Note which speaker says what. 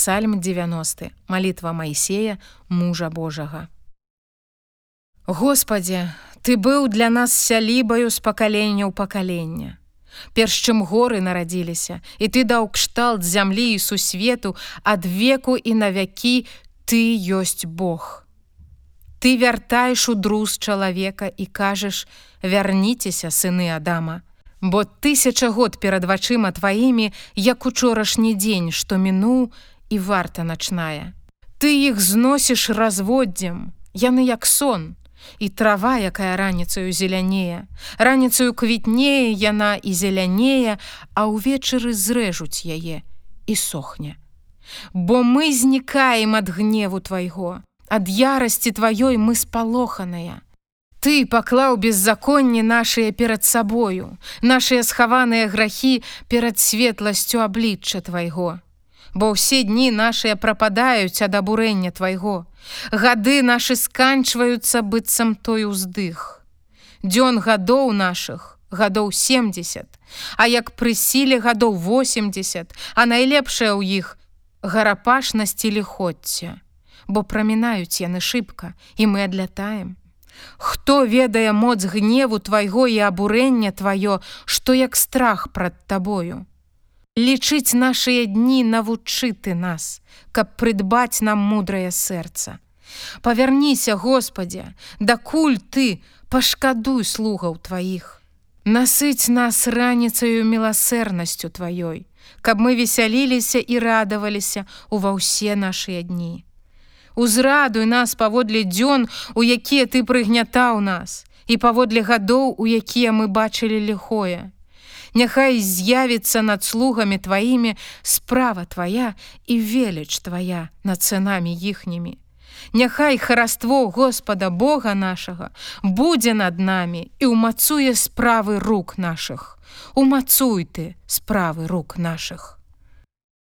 Speaker 1: Псальм 90 малітва Майсея мужа Божага. Господе ты быў для нас сялібаю з пакалення ў пакалення Перш чым горы нарадзіліся і ты даў кшталт зямлі і сусвету ад веку і на вякі ты ёсць Бог. Ты вяртаеш у друз чалавека і кажаш вярніцеся сыны Адама бо тысяча год перад вачыма тваімі як учорашні дзень што мінуў і варта начная Ты іх зносіш разводдзям яны як сон і трава, якая раніцаю зелянее. Раніцаю квітнее яна і зелянее, а ўвечары зрэжуць яе і сохне. Бо мы знікаем ад гневу твайго, ад ярасці тваёй мы спалоханыя. Ты паклаў беззаконні нашыя перад сабою, нашыя схаваныя грахі перад светласцю аблічча твайго бо ўсе дні нашыя прападаюць ад абурэння твайго. Гады нашы сканчваюцца быццам той уздых. Дзён гадоў нашых, гадоў 70, А як пры сіле гадоў 80, а найлепшае ў іх гарапашнасці ліходця, бо прамінаюць яны шыбка і мы адлятаем. Хто ведае моц гневу твайго і абурэння тваё, што як страх прад табою лічыць нашыя дні навучы ты нас, каб прыдбаць нам мудрае сэрца. Павярніся, Господе, дакуль ты пашкадуй слугаў тваіх. Насыць нас раніцаю міласэрнасцю тваёй, каб мы весяліліся і радаваліся ува ўсе нашыя дні. Узрадуй нас паводле дзён, у якія ты прыгнятаў нас, і паводле гадоў, у якія мы бачылі ліхое няхай з'явіцца над слугамі тваімі справа твая і веліч твая над цэнамі іхнімі. Няхай хараство Господа Бога нашага будзе над намі і ўмацуе справы рук нашых. Умацуй ты справы рук нашых.